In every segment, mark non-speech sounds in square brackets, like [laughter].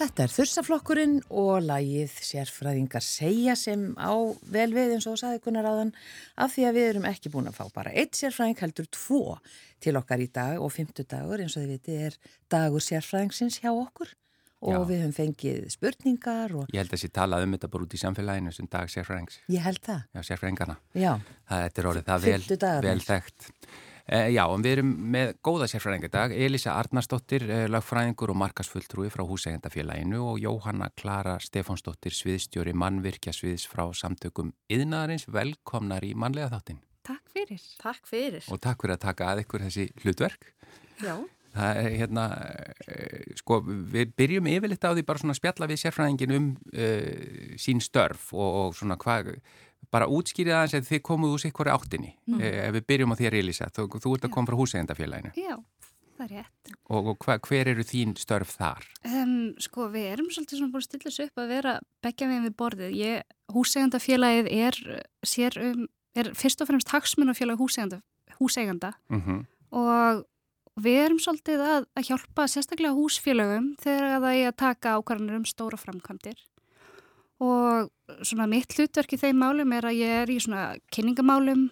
Þetta er þursaflokkurinn og lagið sérfræðingar segja sem á vel við eins og saði Gunnar áðan af því að við erum ekki búin að fá bara eitt sérfræðing heldur tvo til okkar í dag og fymtudagur eins og þið viti er dagur sérfræðingsins hjá okkur og Já. við höfum fengið spurningar og... Ég held að þessi talað um þetta bara út í samfélaginu sem dag sérfræðings. Ég held það. Já, sérfræðingarna. Já. Það er orðið það vel, vel þekkt. Eh, já, en við erum með góða sérfræðinga dag, Elisa Arnarsdóttir, eh, lagfræðingur og markasfulltrúi frá húsægjandafélaginu og Jóhanna Klara Stefánsdóttir, sviðstjóri mannvirkja sviðs frá samtökum Yðnaðarins, velkomnar í mannlega þáttin. Takk fyrir. Takk fyrir. Og takk fyrir að taka að ykkur þessi hlutverk. Já. Það er hérna, eh, sko, við byrjum yfirleitt á því bara svona að spjalla við sérfræðingin um uh, sín störf og, og svona hvað bara útskýrið aðeins að þið komuð úr sikkur áttinni mm. ef við byrjum á þér Elisa þú, þú ert að koma frá húsegandafélaginu Já, það er rétt Og, og hva, hver eru þín störf þar? Um, sko við erum svolítið svona búin að stilla þessu upp að vera begja við við borðið Ég, húsegandafélagið er, sér, um, er fyrst og fremst hagsmunafélag húseganda, húseganda mm -hmm. og við erum svolítið að, að hjálpa sérstaklega húsfélagum þegar það er að taka ákvarðanir um stóra framkvæmdir og svona mitt hlutverk í þeim málum er að ég er í svona kynningamálum,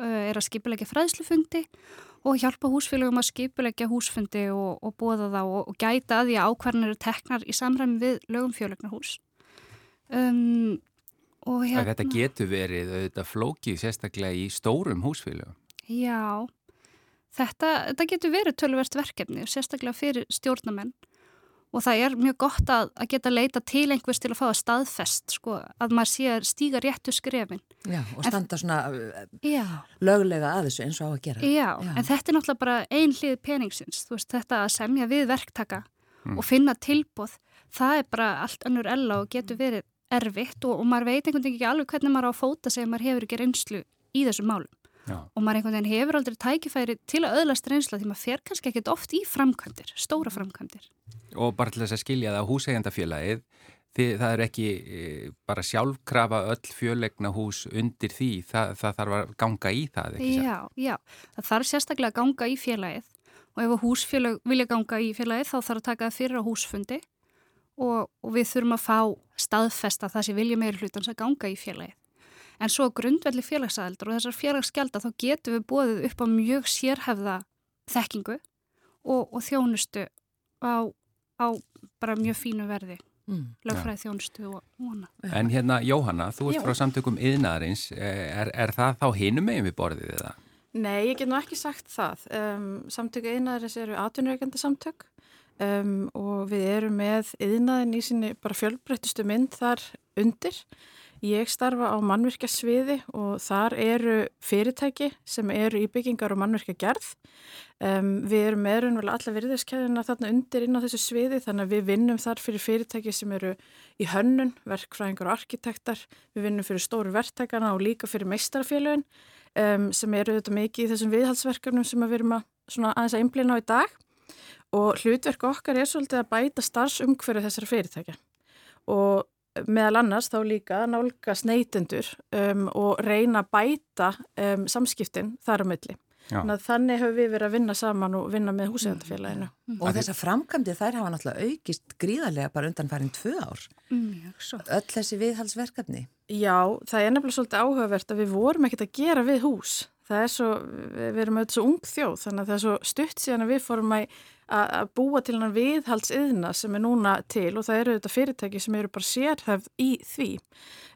er að skipilegja fræðslufundi og hjálpa húsfélagum að skipilegja húsfundi og, og bóða það og, og gæta að því að ákvarðanir eru teknar í samræmi við lögum fjölegnahús. Um, hérna, þetta getur verið auðvitað flókið sérstaklega í stórum húsfélagum. Já, þetta, þetta getur verið tölverst verkefni, sérstaklega fyrir stjórnamenn og það er mjög gott að, að geta leita til einhvers til að fá að staðfest sko, að maður sé að stíga réttu skrefin Já, og standa en, svona já. löglega að þessu eins og á að gera Já, já. en þetta er náttúrulega bara ein hlið peningsins, þú veist, þetta að semja við verktaka mm. og finna tilbóð það er bara allt önnur ella og getur verið erfitt og, og maður veit einhvern veginn ekki alveg hvernig maður á að fóta sig ef maður hefur ekki reynslu í þessu málum Já. og maður einhvern veginn hefur aldrei tækifæri til að öðlast reynsla því maður fer kannski ekkit oft í framkvæmdir, stóra framkvæmdir. Og bara til þess að skilja það húsegjandafélagið, það er ekki e, bara sjálfkrafa öll fjölegna hús undir því, það, það þarf að ganga í það, ekki það? Já, já, það þarf sérstaklega að ganga í félagið og ef húsfélag vilja ganga í félagið þá þarf að taka það fyrir á húsfundi og, og við þurfum að fá staðfesta það sem vilja meira hlutans að ganga í félagið. En svo grundvelli félagsæðildur og þessar félagsgjalda þá getum við bóðið upp á mjög sérhefða þekkingu og, og þjónustu á, á bara mjög fínu verði. Mm, lögfræði þjónustu og vona. En hérna Jóhanna, þú ert Já. frá samtökum yðnaðarins, er, er það þá hinum megin við borðið eða? Nei, ég get nú ekki sagt það. Um, samtöku yðnaðarins eru atvinnureikandi samtök um, og við erum með yðnaðin í sinni bara fjölbreyttustu mynd þar undir. Ég starfa á mannvirkjasviði og þar eru fyrirtæki sem eru í byggingar og mannvirkjagerð. Um, við erum meðrunvel alla virðiskeiðina þarna undir inn á þessu sviði þannig að við vinnum þar fyrir fyrirtæki sem eru í hönnun, verkfræðingar og arkitektar. Við vinnum fyrir stóru verktakana og líka fyrir meistarfélagin um, sem eru þetta mikið í þessum viðhalsverkefnum sem við erum að, aðeins að einblina á í dag. Og hlutverk okkar er svolítið að bæta starfsumhverju þessara fyrirtækja og meðal annars þá líka nálgast neytendur um, og reyna að bæta um, samskiptin þar á milli. Þannig höfum við verið að vinna saman og vinna með húsegandafélaginu. Mm. Og þessar framkvæmdi þær hafa náttúrulega aukist gríðarlega bara undan farin tvö ár. Mm, Öll þessi viðhalsverkefni. Já, það er nefnilega svolítið áhugavert að við vorum ekkert að gera við hús. Það er svo, við erum auðvitað svo ung þjóð þannig að það er svo stutt síðan að við fórum að að búa til hann viðhaldsiðna sem er núna til og það eru þetta fyrirtæki sem eru bara sérhæfð í því.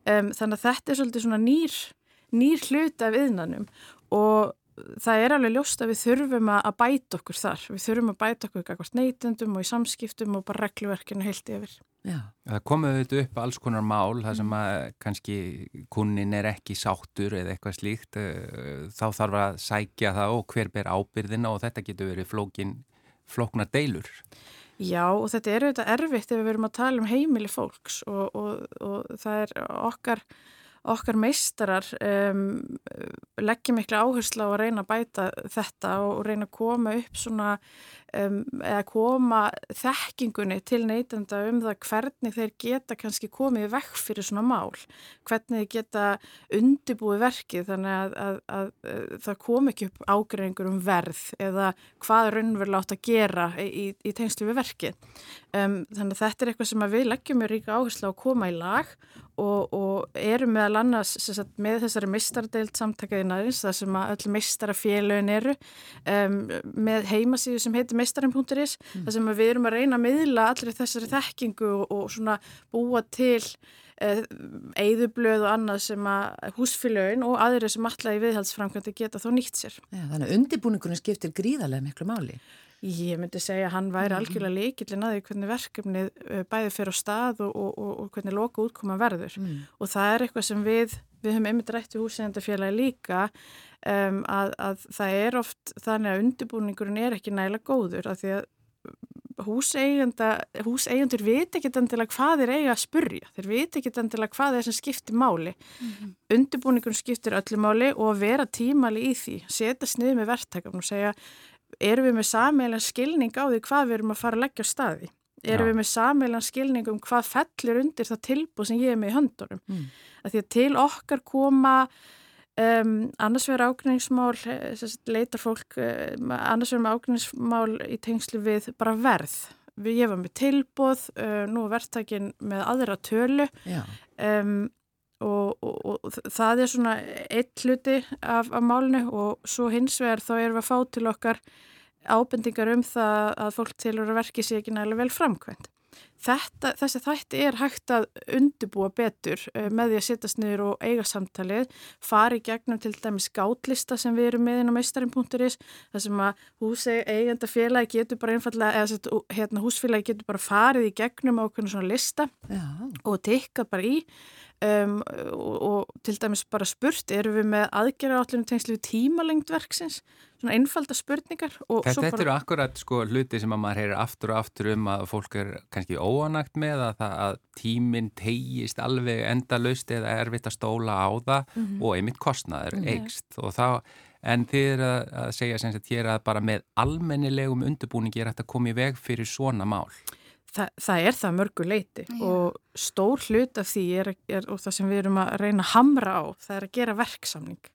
Um, þannig að þetta er svolítið svona nýr, nýr hlut af iðnanum og það er alveg ljóst að við þurfum að bæta okkur þar. Við þurfum að bæta okkur eitthvað neytendum og í samskiptum og bara regluverkinu heilt yfir. Já. Það komið auðvitað upp alls konar mál þar sem að kannski kunnin er ekki sáttur eða eitthvað slíkt eh, þá þarf að sækja það og hver ber ábyrðina og þetta getur verið flókin flokna deilur. Já og þetta er auðvitað erfitt ef við verum að tala um heimili fólks og, og, og það er okkar, okkar meistarar um, leggja miklu áherslu á að reyna að bæta þetta og reyna að koma upp svona um, eða koma þekkingunni til neytenda um það hvernig þeir geta kannski komið vekk fyrir svona mál, hvernig þeir geta undibúið verkið þannig að, að, að, að það kom ekki upp ágreiningur um verð eða hvað raunverulega átt að gera í, í tengslu við verkið. Um, þannig að þetta er eitthvað sem við leggjum með ríka áherslu á að koma í lag og, og eru meðal annars sagt, með þessari mistardeilt samtakaðinaðins þar sem að öll mistarafélögin eru um, með heimasíðu sem heitir mistarin.is mm. þar sem við erum að reyna að miðla allir þessari þekkingu og, og svona búa til eigðublöð og annað sem að húsfélögin og aðri sem allar í viðhaldsframkvæmdi geta þó nýtt sér. Já, þannig að undibúningunum skiptir gríðarlega miklu máli. Ég myndi segja að hann væri mhm. algjörlega leikillin að því hvernig verkefnið uh, bæði fyrir á stað og, og, og, og hvernig loka útkoma verður mm. og það er eitthvað sem við, við höfum einmitt rætt í húsægjandafélagi líka um, að, að það er oft þannig að undirbúningurinn er ekki nægilega góður af því að húseigandur veit ekki endilega hvað þeir eiga að spurja, þeir veit ekki endilega hvað þeir sem skiptir máli. Mm -hmm. Undirbúningun skiptir öllu máli og að vera tímali í því, setja sniðið með verktakafn og segja erum við með sameilan skilning á því hvað við erum að fara að leggja á staði? Erum Já. við með sameilan skilning um hvað fellir undir það tilbúð sem ég er með í höndunum? Mm. Að því að til okkar koma um, annars verður ágræningsmál, eh, leitar fólk, um, annars verður ágræningsmál í tengslu við bara verð. Við gefum með tilbúð, uh, nú verðtækin með aðra tölu um, og, og, og það er svona eitt hluti af, af málinu og svo hins vegar þá erum við að fá til okkar ábendingar um það að fólk tilur að verki sér ekki nægilega vel framkvæmt. Þetta, þessi þætti er hægt að undibúa betur uh, með því að sittast niður og eiga samtalið, fari gegnum til dæmis gátlista sem við erum með inn á meistarin.is, þar sem að húsegenda félagi getur bara einfallega, eða hérna, húsfélagi getur bara farið í gegnum á okkur svona lista Já. og tikka bara í Um, og, og til dæmis bara spurt erum við með aðgerra átlunum tengslu tímalengd verksins, svona einfalda spurningar Þetta bara... eru akkurat sko hluti sem að maður heyrir aftur og aftur um að fólk er kannski óanagt með að, að tíminn tegist alveg endalaust eða erfitt að stóla á það mm -hmm. og einmitt kostnaður mm -hmm. eigst og þá en þið er að, að segja sem sagt hér að bara með almennilegum undirbúningi er koma í veg fyrir svona mál Þa, það er það mörgu leiti Já. og stór hlut af því er, er, og það sem við erum að reyna að hamra á, það er að gera verksamning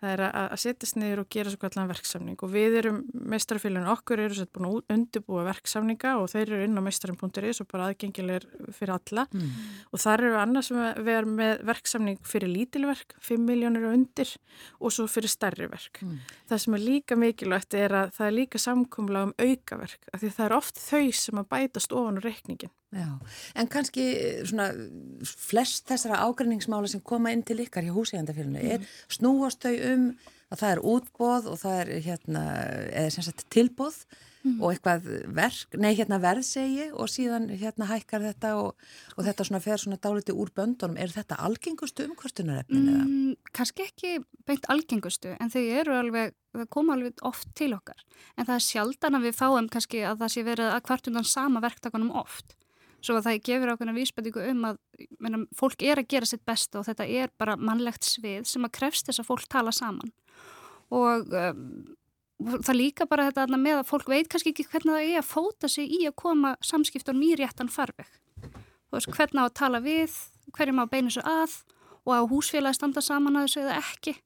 það er að, að setjast niður og gera svo kallan verksamning og við erum meistarfélaginu okkur eru sett búin að undirbúa verksamninga og þeir eru inn á meistarin.is og bara aðgengilegir fyrir alla mm. og þar eru annars við erum með verksamning fyrir lítilverk 5 miljónir og undir og svo fyrir stærri verk. Mm. Það sem er líka mikilvægt er að það er líka samkumla um aukaverk af því það er oft þau sem að bætast ofan úr reikningin Já, en kannski eh, svona flest þessara ágræningsmála sem koma inn til ykkar hjá húsíðandafélaginu mm. er snúast þau um að það er útbóð og það er hérna, eða sem sagt tilbóð mm. og eitthvað verk, nei hérna verð segi og síðan hérna hækkar þetta og, og þetta svona fer svona dáliti úr böndunum. Er þetta algengustu umkvörstunarefnin eða? Mm, kannski ekki beint algengustu en þau eru alveg, þau koma alveg oft til okkar en það er sjaldan að við fáum kannski að það sé verið að kvartundan sama verktakunum oft svo að það gefur ákveðna vísbætingu um að menna, fólk er að gera sitt besta og þetta er bara mannlegt svið sem að krefst þess að fólk tala saman. Og um, það líka bara þetta með að fólk veit kannski ekki hvernig það er að fóta sig í að koma samskiptunum í réttan farveg. Veist, hvernig á að tala við hverjum á að beina svo að og á húsfélagi standa saman að þessu eða ekki.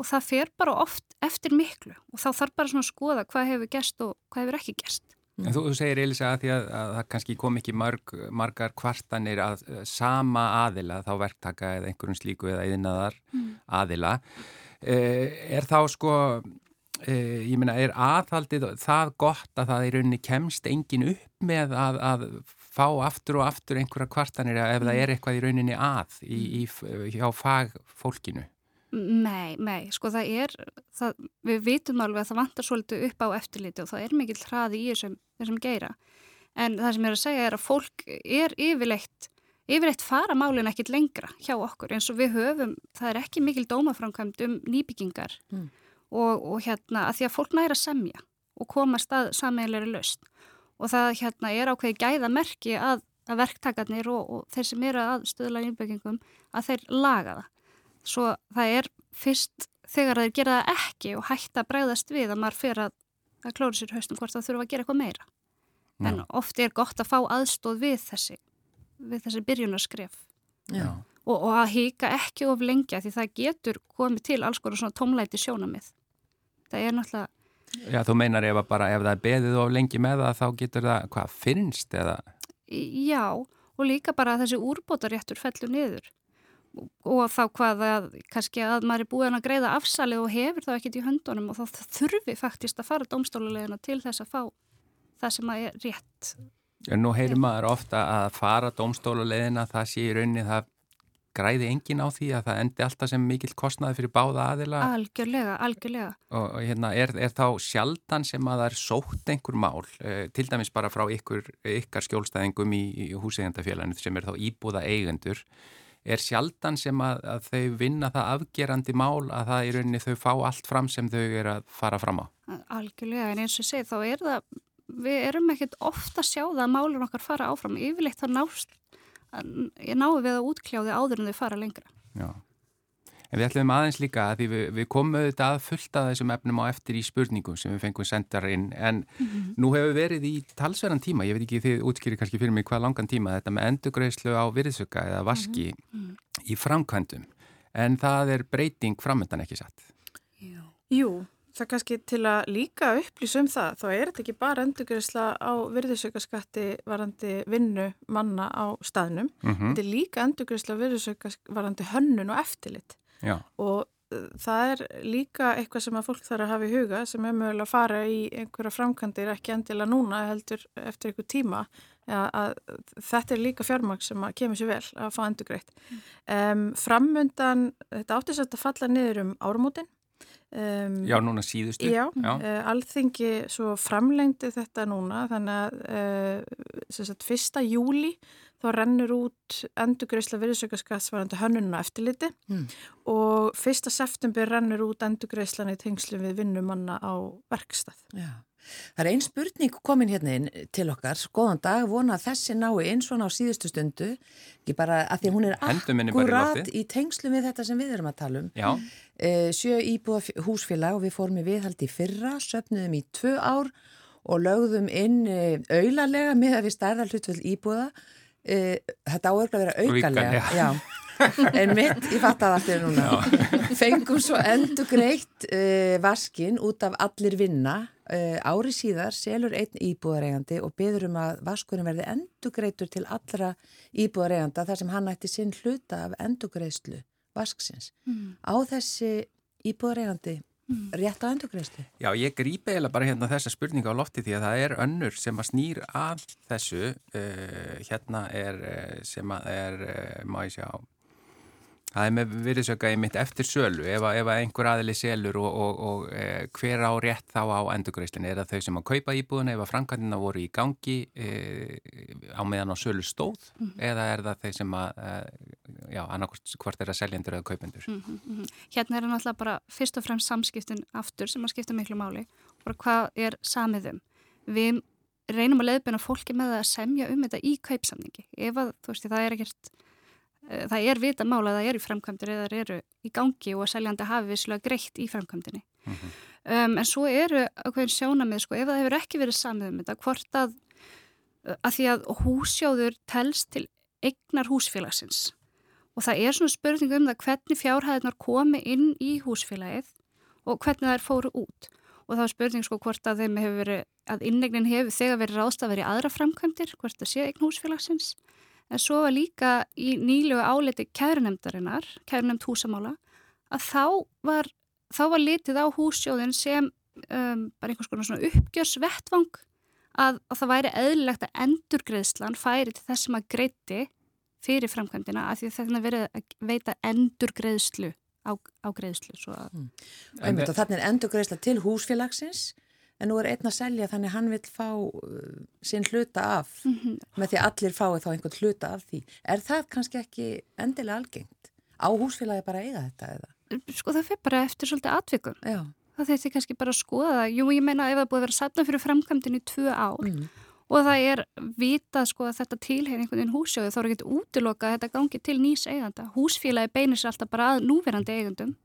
Og það fer bara oft eftir miklu og þá þarf bara svona að skoða hvað hefur gerst og hvað hefur ekki gerst En þú, þú segir Elisa að því að, að það kannski kom ekki marg, margar kvartanir að sama aðila, þá verktaka eða einhverjum slíku eða eðinaðar mm. aðila. Eh, er þá sko, eh, ég meina, er aðhaldið það gott að það í rauninni kemst engin upp með að, að fá aftur og aftur einhverja kvartanir ef mm. það er eitthvað í rauninni að í, í, hjá fagfólkinu? Nei, nei, sko það er, það, við vitum alveg að það vantar svolítið upp á eftirliti og það er mikill hraði í þessum, þessum geira. En það sem ég er að segja er að fólk er yfirleitt, yfirleitt fara málinn ekkit lengra hjá okkur eins og við höfum, það er ekki mikil dómaframkvæmd um nýbyggingar mm. og, og hérna að því að fólk næra semja og koma stað sammeilari löst og það hérna er ákveði gæðamerki að, að verktakarnir og, og þeir sem eru að stöðla nýbyggingum að þeir laga það svo það er fyrst þegar þeir gera það ekki og hætta að bregðast við að maður fyrir að það klóri sér haustum hvort það þurfa að gera eitthvað meira. Já. en oft er gott að fá aðstóð við þessi við þessi byrjunarskref. Og, og að hýka ekki of lengja því það getur komið til alls konar svona tómlæti sjónamið það er náttúrulega Já, þú meinar ef, bara, ef það er beðið of lengi með það þá getur það, hvað, finnst eða? Já, og líka bara að þessi úrbótaréttur fellur niður og þá hvað að kannski að maður er búin að greiða afsalið og hefur þá ekkit í höndunum og þá þurfi faktist að fara domstólulegina til þess að fá það sem að er rétt. En nú heyrir maður ofta að fara domstólulegina það sé í rauninni það græði engin á því að það endi alltaf sem mikill kostnaði fyrir báða aðila? Algjörlega, algjörlega. Og, og hérna, er, er þá sjaldan sem að það er sótt einhver mál, eh, til dæmis bara frá ykkur, ykkar skjólstæðingum í, í húsegandafélaginu sem er þá íbúða eigendur, er sjaldan sem að, að þau vinna það afgerandi mál að það í rauninni þau fá allt fram sem þau eru að fara fram á? Algjörlega, en eins og segi þá er það, við erum ekkert ofta að sjá það að málun okkar fara áfram, yfirleitt það nást, náðu við að útkljáði áður en þau fara lengra. Já. En við ætlum aðeins líka að við, við komum auðvitað að fullta þessum efnum á eftir í spurningum sem við fengum sendar inn en mm -hmm. nú hefur verið í talsverðan tíma, ég veit ekki þið útskýri kannski fyrir mig hvað langan tíma þetta með endugreislu á virðsöka eða vaski mm -hmm. í framkvæmdum en það er breyting framöndan ekki satt. Jú. Jú, það kannski til að líka upplýsa um það, þá er þetta ekki bara endugreisla á virðsökaskatti varandi vinnu manna á staðnum, mm -hmm. þetta er líka endugreisla virðsöka varandi hönnun og eftirlit. Já. og uh, það er líka eitthvað sem að fólk þarf að hafa í huga sem er mögulega að fara í einhverja framkantir ekki endilega núna heldur eftir einhver tíma ja, að þetta er líka fjármaks sem að kemur sér vel að fá endur greitt mm. um, framundan, þetta áttist að falla niður um árumótin um, Já, núna síðustu Já, já. Uh, alþingi svo framlengdi þetta núna þannig að uh, sagt, fyrsta júli þá rennur út endugreisla virðsökarskattsvarandi hönnununa eftirliti mm. og fyrsta september rennur út endugreislan í tengslu við vinnumanna á verkstað. Já. Það er einn spurning komin hérna inn til okkar, skoðan dag, vona að þessi nái eins og ná síðustu stundu, ekki bara að því að hún er akkurat í tengslu við þetta sem við erum að tala um. E, sjö íbúða húsfélag og við fórum í viðhaldi fyrra, söpnuðum í tvö ár og lögðum inn e, auðlarlega með að við stærðar hlutvöld íbúða uh, þetta áörgla að vera aukalega já. en mitt, ég fatt að allt er núna fengum svo endur greitt uh, vaskin út af allir vinna uh, ári síðar selur einn íbúðaregandi og beður um að vaskurinn verði endur greittur til allra íbúðareganda þar sem hann ætti sinn hluta af endur greiðslu vasksins mm. á þessi íbúðaregandi Mm. Rétt á endurgreðslu? Já, ég grípi eða bara hérna þessa spurninga á lofti því að það er önnur sem að snýr að þessu uh, hérna er uh, sem að er, uh, má ég sjá Það er með virðisökaði mitt eftir sölu. Ef, ef einhver aðili selur og, og, og e, hver á rétt þá á endurgreifslinu er það þau sem að kaupa íbúðuna ef að framkvæmdina voru í gangi e, á meðan á sölu stóð? Mm -hmm. eða er það þau sem að e, já, annarkvæmst hvort er að seljendur eða kaupendur? Mm -hmm. Hérna er það náttúrulega bara fyrst og fremst samskiptin aftur sem að skipta miklu máli. Og hvað er samiðum við reynum að leiðbina fólki með að semja um þetta í kaupsamningi. Ef að þú veist það er ekkert það er vita mála að það eru í framkvæmdur eða eru í gangi og að seljandi hafi visslega greitt í framkvæmdini. Mm -hmm. um, en svo eru ákveðin sjónamið, sko, ef það hefur ekki verið samið um þetta, hvort að, eh, að því að húsjóður telst til egnar húsfélagsins og það er svona spurning um það hvernig fjárhæðinar komi inn í húsfélagið og hvernig það er fóru út og þá er spurning sko hvort að þeim hefur verið, að innegnin hefur þegar verið ráðstafir í aðra framkvæmdir, hvort það sé eign húsfélagsins en svo var líka í nýlegu áleti kærunemdarinnar, kærunemd húsamála, að þá var, þá var litið á húsjóðin sem um, bara einhvers konar svona uppgjörsvettvang að, að það væri eðlilegt að endurgreðslan færi til þess sem að greiti fyrir framkvæmdina að því þetta verið að veita endurgreðslu á, á greiðslu. Mm. Þannig er endurgreðsla til húsfélagsins en nú er einn að selja þannig hann vil fá uh, sinn hluta af mm -hmm. með því að allir fái þá einhvern hluta af því. Er það kannski ekki endilega algengt? Á húsfélagi bara eiga þetta eða? Sko það fyrir bara eftir svolítið atvikum. Já. Það þurfti kannski bara að skoða. Jú, ég meina ef það búið að vera satna fyrir framkvæmdinn í tvö ár mm. og það er vita sko að þetta tilheyr einhvern veginn húsjóðu þá er ekkert útiloka að þetta gangi til nýs eiganda. Húsfélagi beinir sér alltaf bara að núverandi eigandum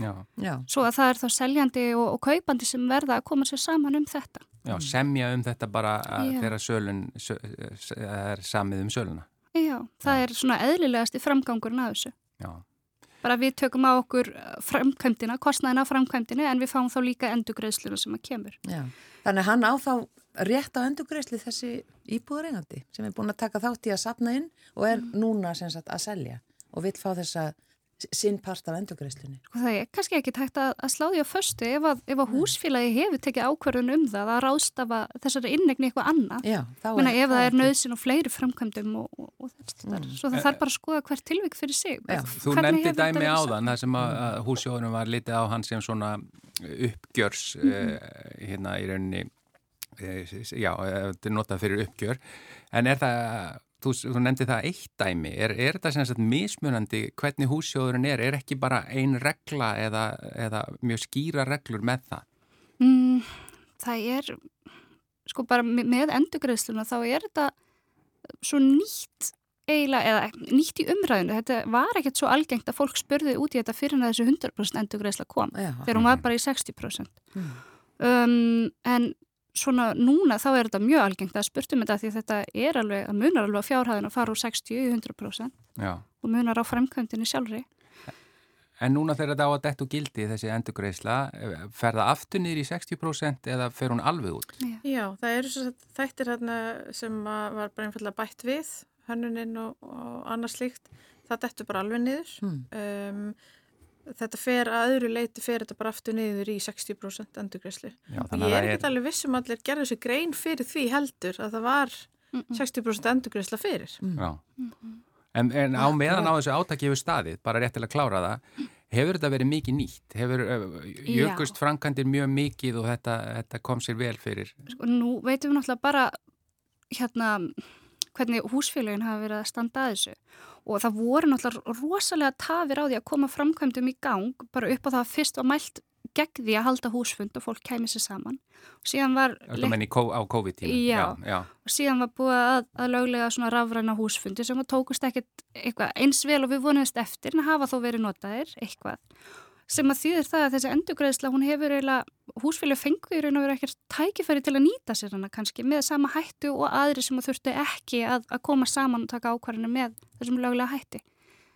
Já. Já. Svo að það er þá seljandi og, og kaupandi sem verða að koma sér saman um þetta. Já, semja um þetta bara þegar sölun söl, er samið um söluna. Já, það Já. er svona eðlilegast í framgangurinn af þessu. Já. Bara við tökum á okkur framkvæmdina, kostnæðina á framkvæmdini en við fáum þá líka endugreðsluna sem að kemur. Já, þannig hann á þá rétt á endugreðsli þessi íbúðarengandi sem er búin að taka þátt í að sapna inn og er mm. núna sagt, að selja og vil fá þessa sinn part af endurgreislunni. Það er kannski ekki tækt að, að slá því á föstu ef að, ef að húsfélagi hefur tekið ákverðun um það að ráðstafa þessari innegni eitthvað annað. Já, þá er það. Ef það er nöðsin og fleiri framkvæmdum og, og, og þetta. Mm. Svo það þarf bara að skoða hvert tilvík fyrir sig. Já. Þú nefndi dæmi á þann það sem að, að húsjóðunum var litið á hann sem svona uppgjörs mm uh, hérna í rauninni uh, já, þetta er notað fyrir uppgjör en er það Þú, þú nefndi það eitt dæmi, er, er þetta sem sagt mismunandi hvernig húsjóðurinn er, er ekki bara ein regla eða, eða mjög skýra reglur með það? Mm, það er, sko bara með endurgreðsluna þá er þetta svo nýtt eiginlega, eða nýtt í umræðinu, þetta var ekkert svo algengt að fólk spurði út í þetta fyrir að þessu 100% endurgreðsla kom, Já, þegar hún var bara í 60%. Mm. Um, en svona núna þá er þetta mjög algengt að spurtum þetta því þetta er alveg, að munar alveg fjárhæðin að fara úr 60-100% og munar á fremkvöndinni sjálfri. En núna þegar þetta á að dettu gildi þessi endurgreisla, fer það aftur niður í 60% eða fer hún alveg út? Já, Já það eru þættir hérna sem var bara einfallega bætt við, hönnuninn og, og annars líkt, það dettu bara alveg niður. Hmm. Um, þetta fer að öðru leiti fer þetta bara aftur niður í 60% endurgræslu. Ég er ekki alveg vissum allir gerði þessu grein fyrir því heldur að það var 60% endurgræsla fyrir. Mm. En, en á meðan á þessu átaki hefur staðið, bara rétt til að klára það, hefur þetta verið mikið nýtt? Hefur uh, jökust frankandir mjög mikið og þetta, þetta kom sér vel fyrir? Sko nú veitum við náttúrulega bara hérna hvernig húsfélagin hafa verið að standa að þessu og það voru náttúrulega rosalega tafir á því að koma framkvæmdum í gang. Bara upp á það að fyrst var mælt gegn því að halda húsfund og fólk kæmi sér saman. Og síðan var og síðan var búið að, að löglega svona rafræna húsfundi sem tókust ekkert eins vel og við vonumst eftir en hafa þó verið notaðir eitthvað sem að þýðir það að þessi endugræðsla hún hefur eiginlega húsfélagi fengu í raun og veru ekkert tækifæri til að nýta sér hana kannski með sama hættu og aðri sem að þurftu ekki að, að koma saman og taka ákvarðinu með þessum lögulega hætti.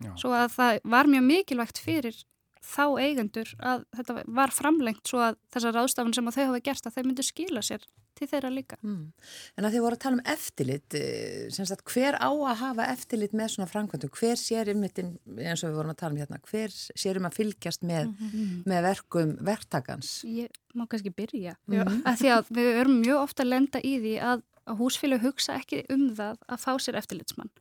Já. Svo að það var mjög mikilvægt fyrir þá eigendur að þetta var framlengt svo að þessar ráðstafun sem að þau hafa gert að þau myndu skila sér til þeirra líka. Mm. En að þið voru að tala um eftirlit, eh, sagt, hver á að hafa eftirlit með svona framkvæmdu? Hver sér um eins og við vorum að tala um hérna, hver sér um að fylgjast með, mm -hmm. með verkum verktakans? Ég má kannski byrja. Mm -hmm. að því að við erum mjög ofta að lenda í því að að húsfélag hugsa ekki um það að fá sér eftirlitsmann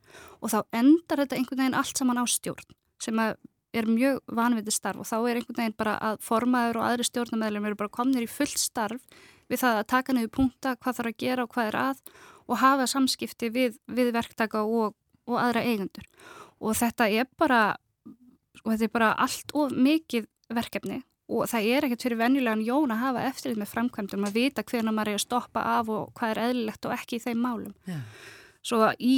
og þá endar þetta einhvern veginn allt saman á stjórn sem er mjög vanviti starf og þá er einhvern veginn bara að formaður og aðri stjórnumæðlum eru bara komnir í fullt starf við það að taka niður punta hvað þarf að gera og hvað er að og hafa samskipti við, við verktaka og, og aðra eigendur og þetta er bara og þetta er bara allt of mikið verkefni og það er ekkert fyrir venjulegan jón að hafa eftirlit með framkvæmdum að vita hvernig maður er að stoppa af og hvað er eðlilegt og ekki í þeim málum yeah. svo í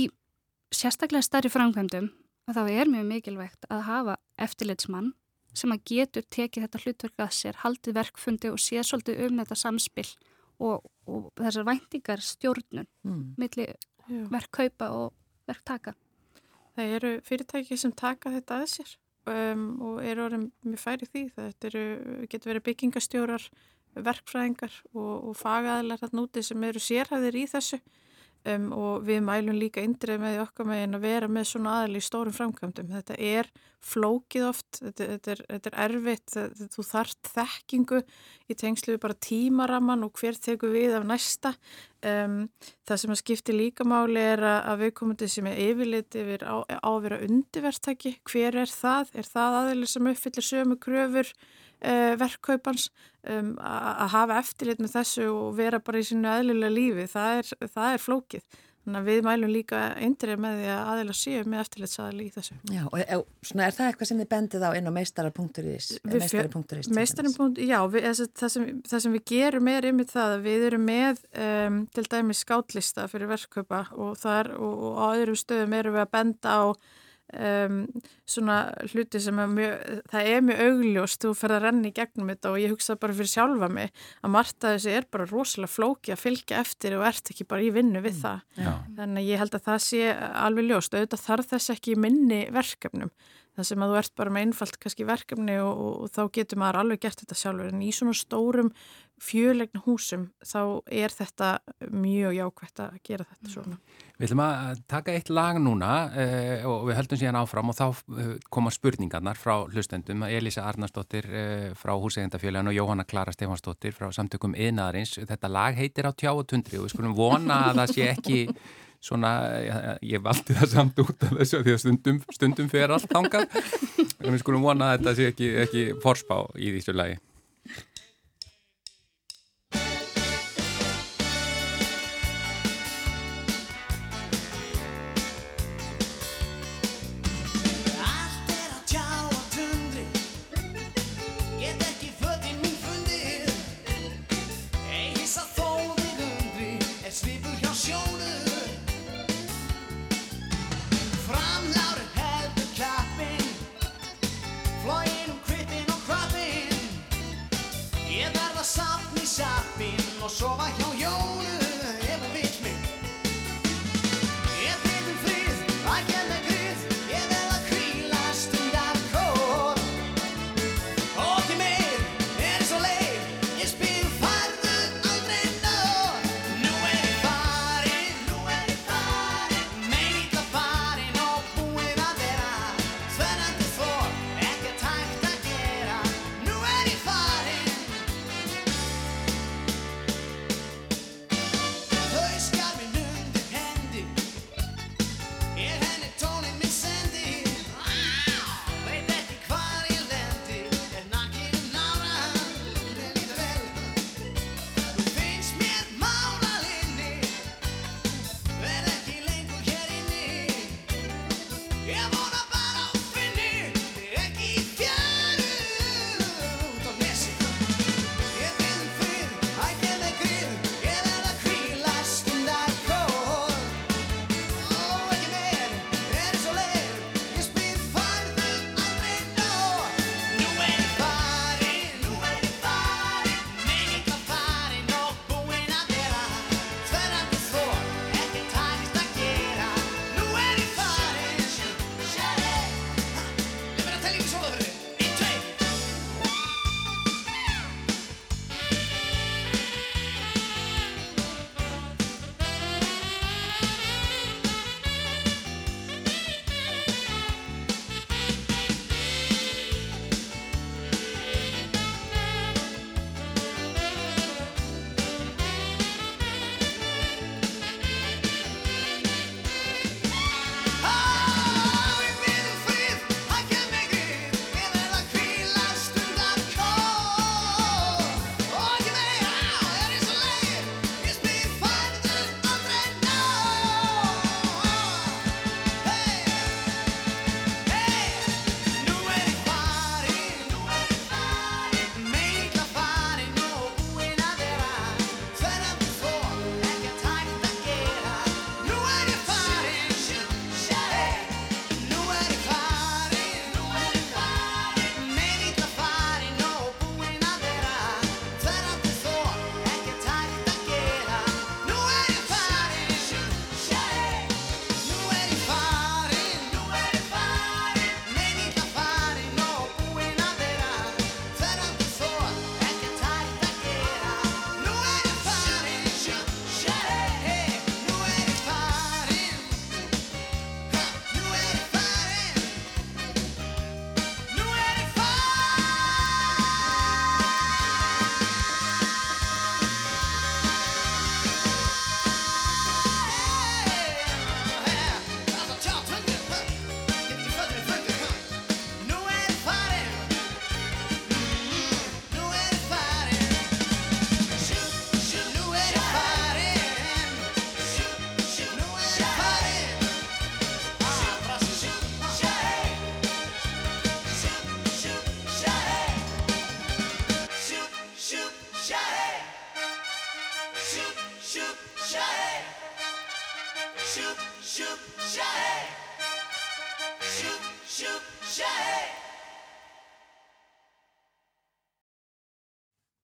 sérstaklega starri framkvæmdum þá er mjög mikilvægt að hafa eftirlitsmann sem að getur tekið þetta hlutverk að sér, haldið verkfundi og sé svolítið um þetta samspill og, og þessar væntingar stjórnun mm. millir verkkaupa og verktaka. Það eru fyrirtæki sem taka þetta að sér um, og eru orðin mjög færi því. Það eru, getur verið byggingastjórar, verkfræðingar og, og fagaðlar þarna úti sem eru sérhæðir í þessu Um, og við mælum líka indrið með okkar megin að vera með svona aðal í stórum framkvæmdum. Þetta er flókið oft, þetta, þetta, er, þetta er erfitt, þetta, þú þart þekkingu í tengslu bara tímaraman og hver tekur við af næsta. Um, það sem að skipti líka máli er að viðkomandi sem er yfirlit yfir á, á að vera undirverstaki. Hver er það? Er það aðeins sem uppfyllir sömu kröfur? Uh, verkkaupans um, að hafa eftirlit með þessu og vera bara í sínu aðlilega lífi, það er, það er flókið. Þannig að við mælum líka eindrið með því að aðeila séu með eftirlitsaðali í þessu. Já, og er, svona, er það eitthvað sem þið bendið á inn á meistara.is? Meistara.is, já, við, það, sem, það sem við gerum er yfir það að við erum með um, til dæmi skátlista fyrir verkkaupa og, og, og á öðrum stöðum erum við að benda á um, svona hluti sem er mjög, það er mjög augljóst, þú ferð að renni gegnum þetta og ég hugsa bara fyrir sjálfa mig að Marta þessi er bara rosalega flóki að fylgja eftir og ert ekki bara í vinnu við það. Já. Þannig að ég held að það sé alveg ljóst, auðvitað þarf þess ekki minni verkefnum það sem að þú ert bara með einfalt kannski verkefni og, og, og þá getur maður alveg gert þetta sjálfur en í svona stórum fjölegna húsum þá er þetta mjög jákvægt að gera þetta mm. svona. Við ætlum að taka eitt lag núna eh, og við höldum síðan áfram og þá eh, koma spurningarnar frá hlustendum Elisa Arnarsdóttir eh, frá Húsegindafjölegan og Jóhanna Klara Stefansdóttir frá samtökum Einaðarins. Þetta lag heitir á tjáutundri og við skulum vona að það sé ekki svona, ég valdi það samt út af þessu því að stundum, stundum fer allt þangað. [laughs] En við skulum vona að þetta sé ekki, ekki forspá í þessu lagi 昭和表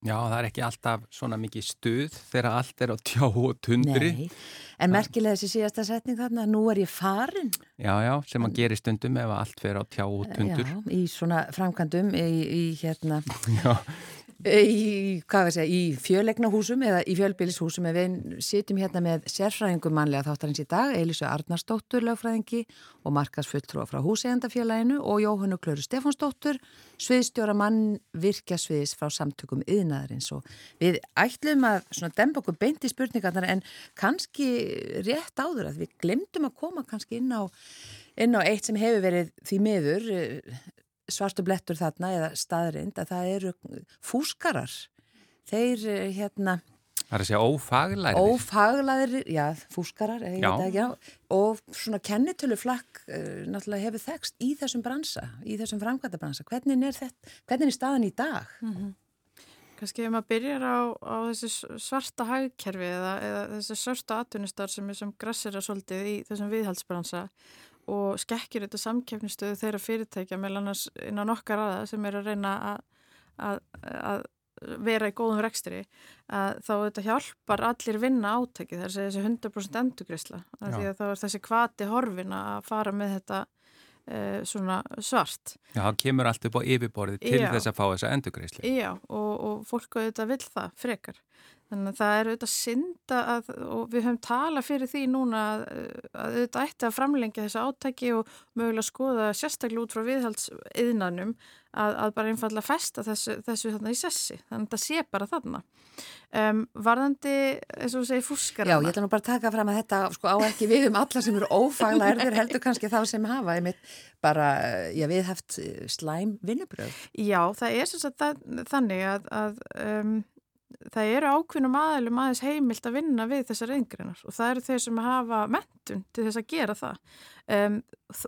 Já, það er ekki alltaf svona mikið stuð þegar allt er á tjá og tundri. Nei, en merkilega þessi síðasta setning þarna, nú er ég farin. Já, já, sem að gera stundum ef allt fer á tjá og tundur. Já, í svona framkvæmdum, í, í hérna... [laughs] Já í, segja, í fjölegnahúsum eða í fjölbílishúsum við sitjum hérna með sérfræðingum mannlega þáttarins í dag, Eilisu Arnarsdóttur lögfræðingi og Markas fulltrúa frá húsegandafélaginu og Jóhannu Klöru Stefánsdóttur sviðstjóra mann virkja sviðis frá samtökum yðnaðarins og við ætlum að demba okkur beint í spurningarnar en kannski rétt áður að við glemdum að koma kannski inn á inn á eitt sem hefur verið því miður svartu blettur þarna eða staðrind að það eru fúskarar þeir eh, hérna Það er að segja ófaglæðir Ófaglæðir, já, fúskarar já. Ekki, já, og svona kennitölu flakk uh, eh, náttúrulega hefur þekst í þessum bransa, í þessum framkvæmda bransa hvernig er þetta, hvernig er staðan í dag? Mm -hmm. Kanski ef maður byrjar á, á þessi svarta hagkerfi eða, eða þessi svarta atvinnustar sem er sem grassir að svolítið í þessum viðhaldsbransa og skekkir þetta samkefnistöðu þeirra fyrirtækja meðal annars innan okkar aða sem er að reyna að, að vera í góðum rekstri þá þetta hjálpar allir vinna átæki sé þessi 100% endugrisla því að þá er þessi kvati horfin að fara með þetta e, svona svart. Já, það kemur allt upp á yfirborði til Já. þess að fá þessa endugrisli Já, og, og fólk auðvitað vil það frekar Þannig að það er auðvitað synda að, og við höfum talað fyrir því núna að, að auðvitað ætti að framlengja þessu átæki og mögulega skoða sérstaklega út frá viðhaldsiðnanum að, að bara einfalla festa þessu, þessu þarna í sessi. Þannig að það sé bara þarna. Um, varðandi, eins og þú segir, fúskar. Já, ég ætla nú bara að taka fram að þetta sko, á ekki við um alla sem eru ófagla erðir heldur kannski þá sem hafa einmitt bara, já, við haft slæm vinnubröð. Já, það er sem sagt þannig að um, það eru ákveðnum aðalum aðeins heimilt að vinna við þessar eingreinar og það eru þeir sem hafa mentun til þess að gera það um,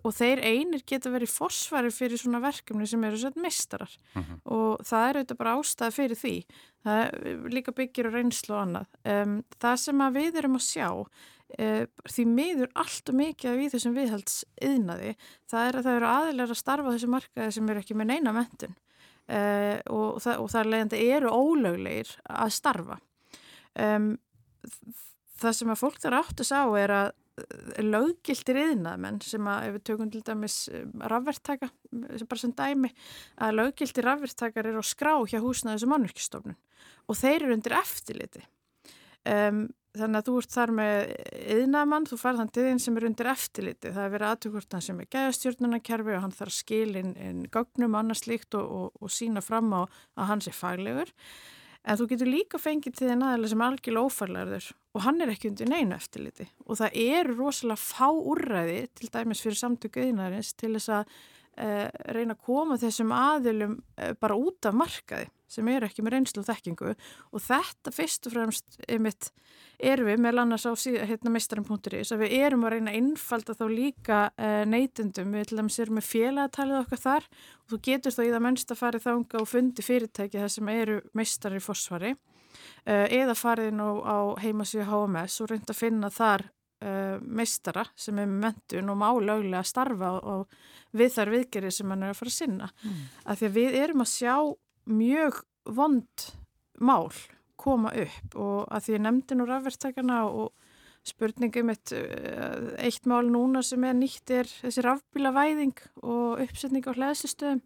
og þeir einir geta verið fórsvari fyrir svona verkefni sem eru svona mistarar mhm. -huh. og það eru þetta bara ástæða fyrir því það líka byggir og reynslu og annað um, það sem við erum að sjá uh, því miður allt og mikið af í þessum viðhalds yðnaði það er að það eru aðilar að starfa þessu markaði sem eru ekki með neina mentun uh, og, það, og það leiðandi eru ólöglegir að starfa. Um, það sem að fólk þarf átt að sá er að eh, löggildir yðnaðmenn sem að ef við tökum til dæmis eh, rafverktaka, bara sem dæmi, að löggildir rafverktakar eru á skrá hjá húsnaðis og mannverkistofnun og þeir eru undir eftirliti. Um, þannig að þú ert þar með yðnamann, þú farð þann til þinn sem er undir eftirliti, það er verið aðtökvort hann sem er gæðastjórnunarkerfi og hann þarf skilin og annars líkt og, og, og sína fram á að hann sé faglegur. En þú getur líka fengið til þinn aðeins sem algjörlega ófærlegarður og hann er ekki undir neina eftirliti. Og það eru rosalega fá úrræði til dæmis fyrir samtöku yðnarins til þess að reyna að koma þessum aðilum uh, bara út af markaði sem eru ekki með reynslu og þekkingu. Og þetta fyrst og fremst einmitt erum við með annars á hérna meistarum.is að við erum að reyna að innfalda þá líka uh, neytendum. Við til dæmis erum með félagatalið okkar þar og þú getur þá í það mennst að fara þanga og fundi fyrirtæki þar sem eru meistar í fórsvari uh, eða farið nú á heimasvíu HMS og reynda að finna þar meistara sem er mentun og má löglega að starfa og við þar viðgerið sem hann er að fara að sinna. Mm. af því að við erum að sjá mjög vond mál koma upp og að því nefndi nú rafverktakana og spurningum eitt, eh, eitt mál núna sem er nýtt er þessi rafbílavæðing og uppsetning á hlæðslistöðum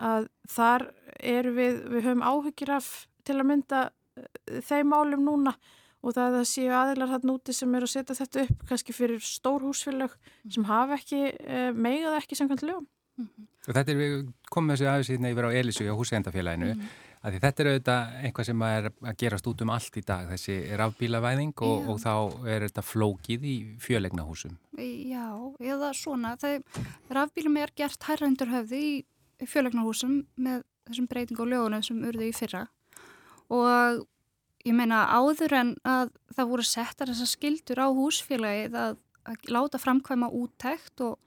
að þar eru við, við höfum áhugir af til að mynda eh, þeim málum núna og það, það séu aðilar hann úti sem eru að setja þetta upp kannski fyrir stór húsfélag mm. sem hafa ekki, eh, megað ekki samkvæmt lögum. Mm -hmm. Þetta er, við komum þessi aðeins hérna yfir á Elísu á húsendafélaginu mm -hmm að þetta er auðvitað einhvað sem er að gerast út um allt í dag, þessi rafbílavæðing og, og þá er þetta flókið í fjölegnahúsum. Já, eða svona, rafbílum er gert hærrændur höfði í fjölegnahúsum með þessum breyting og lögunum sem urði í fyrra og ég meina áður en að það voru settar þessar skildur á húsfélagið að, að láta framkvæma úttækt og,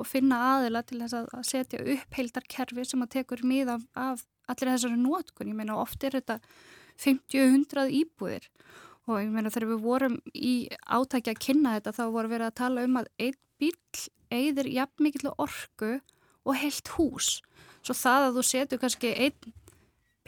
og finna aðila til þess að setja upp heildarkerfi sem að tekur mið af, af allir þessari nótkun, ég meina oft er þetta 50-100 íbúðir og ég meina þegar við vorum í átækja að kynna þetta þá voru verið að tala um að einn bíl eigðir jafn mikill orku og heilt hús. Svo það að þú setur kannski einn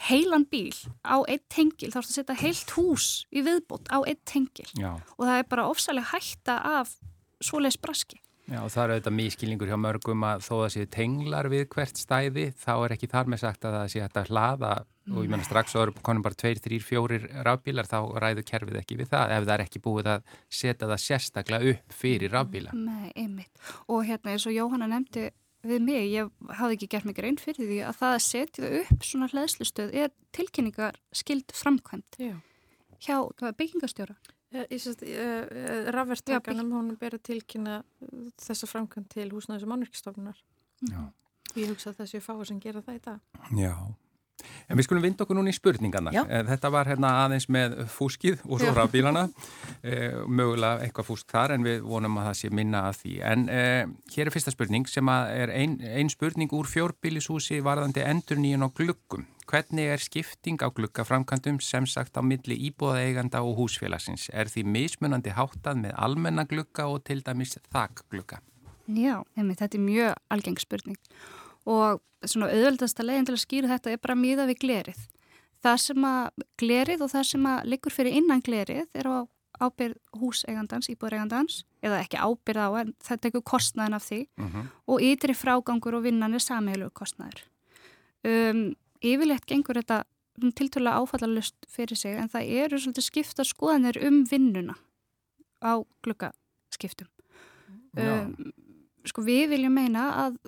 heilan bíl á einn tengil þá ertu að setja heilt hús í viðbót á einn tengil Já. og það er bara ofsalega hætta af svoleiðs braski. Já og það eru auðvitað mískilningur hjá mörgum að þó að séu tenglar við hvert stæði þá er ekki þar með sagt að það sé hægt að hlaða Nei. og ég menna strax og eru konum bara 2, 3, 4 rafbílar þá ræður kerfið ekki við það ef það er ekki búið að setja það sérstaklega upp fyrir rafbíla. Nei, einmitt og hérna eins og Jóhanna nefndi við mig, ég hafði ekki gert mig grein fyrir því að það að setja upp svona hlæðslustöð er tilkynningar skild framkvæmt Já. hjá byggingastjóra. Rafvertakanum, hún ber að tilkynna þessa framkvæmt til húsnæðis og mannverkistofnunar. Ég hugsa að það séu fáið sem gera það í dag. Já. En við skulum vinda okkur núna í spurningana. Já. Eh, þetta var hérna aðeins með fúskið og svo rafbílana, eh, mögulega eitthvað fúsk þar en við vonum að það sé minna að því. En eh, hér er fyrsta spurning sem er einn ein spurning úr fjórbílishúsi varðandi endur nýjan á glukkum. Hvernig er skipting á glukkaframkvæmdum sem sagt á milli íbúðaeiganda og húsfélagsins? Er því mismunandi háttað með almenna glukka og til dæmis þakglukka? Já, nefnir, þetta er mjög algeng spurning og svona auðvöldasta leginn til að skýra þetta er bara miða við glerið. Það sem að glerið og það sem að liggur fyrir innan glerið er á ábyrð húseigandans, íbúðreigandans eða ekki ábyrð á en það tekur kostnæðin af því uh mhm. -huh. og ytri frágangur og vinnan er samheilu kostnæður. Um, yfirleitt gengur þetta tilturlega áfallalust fyrir sig en það eru svolítið skipta skoðanir um vinnuna á glukkaskiptum. Um, sko við viljum meina að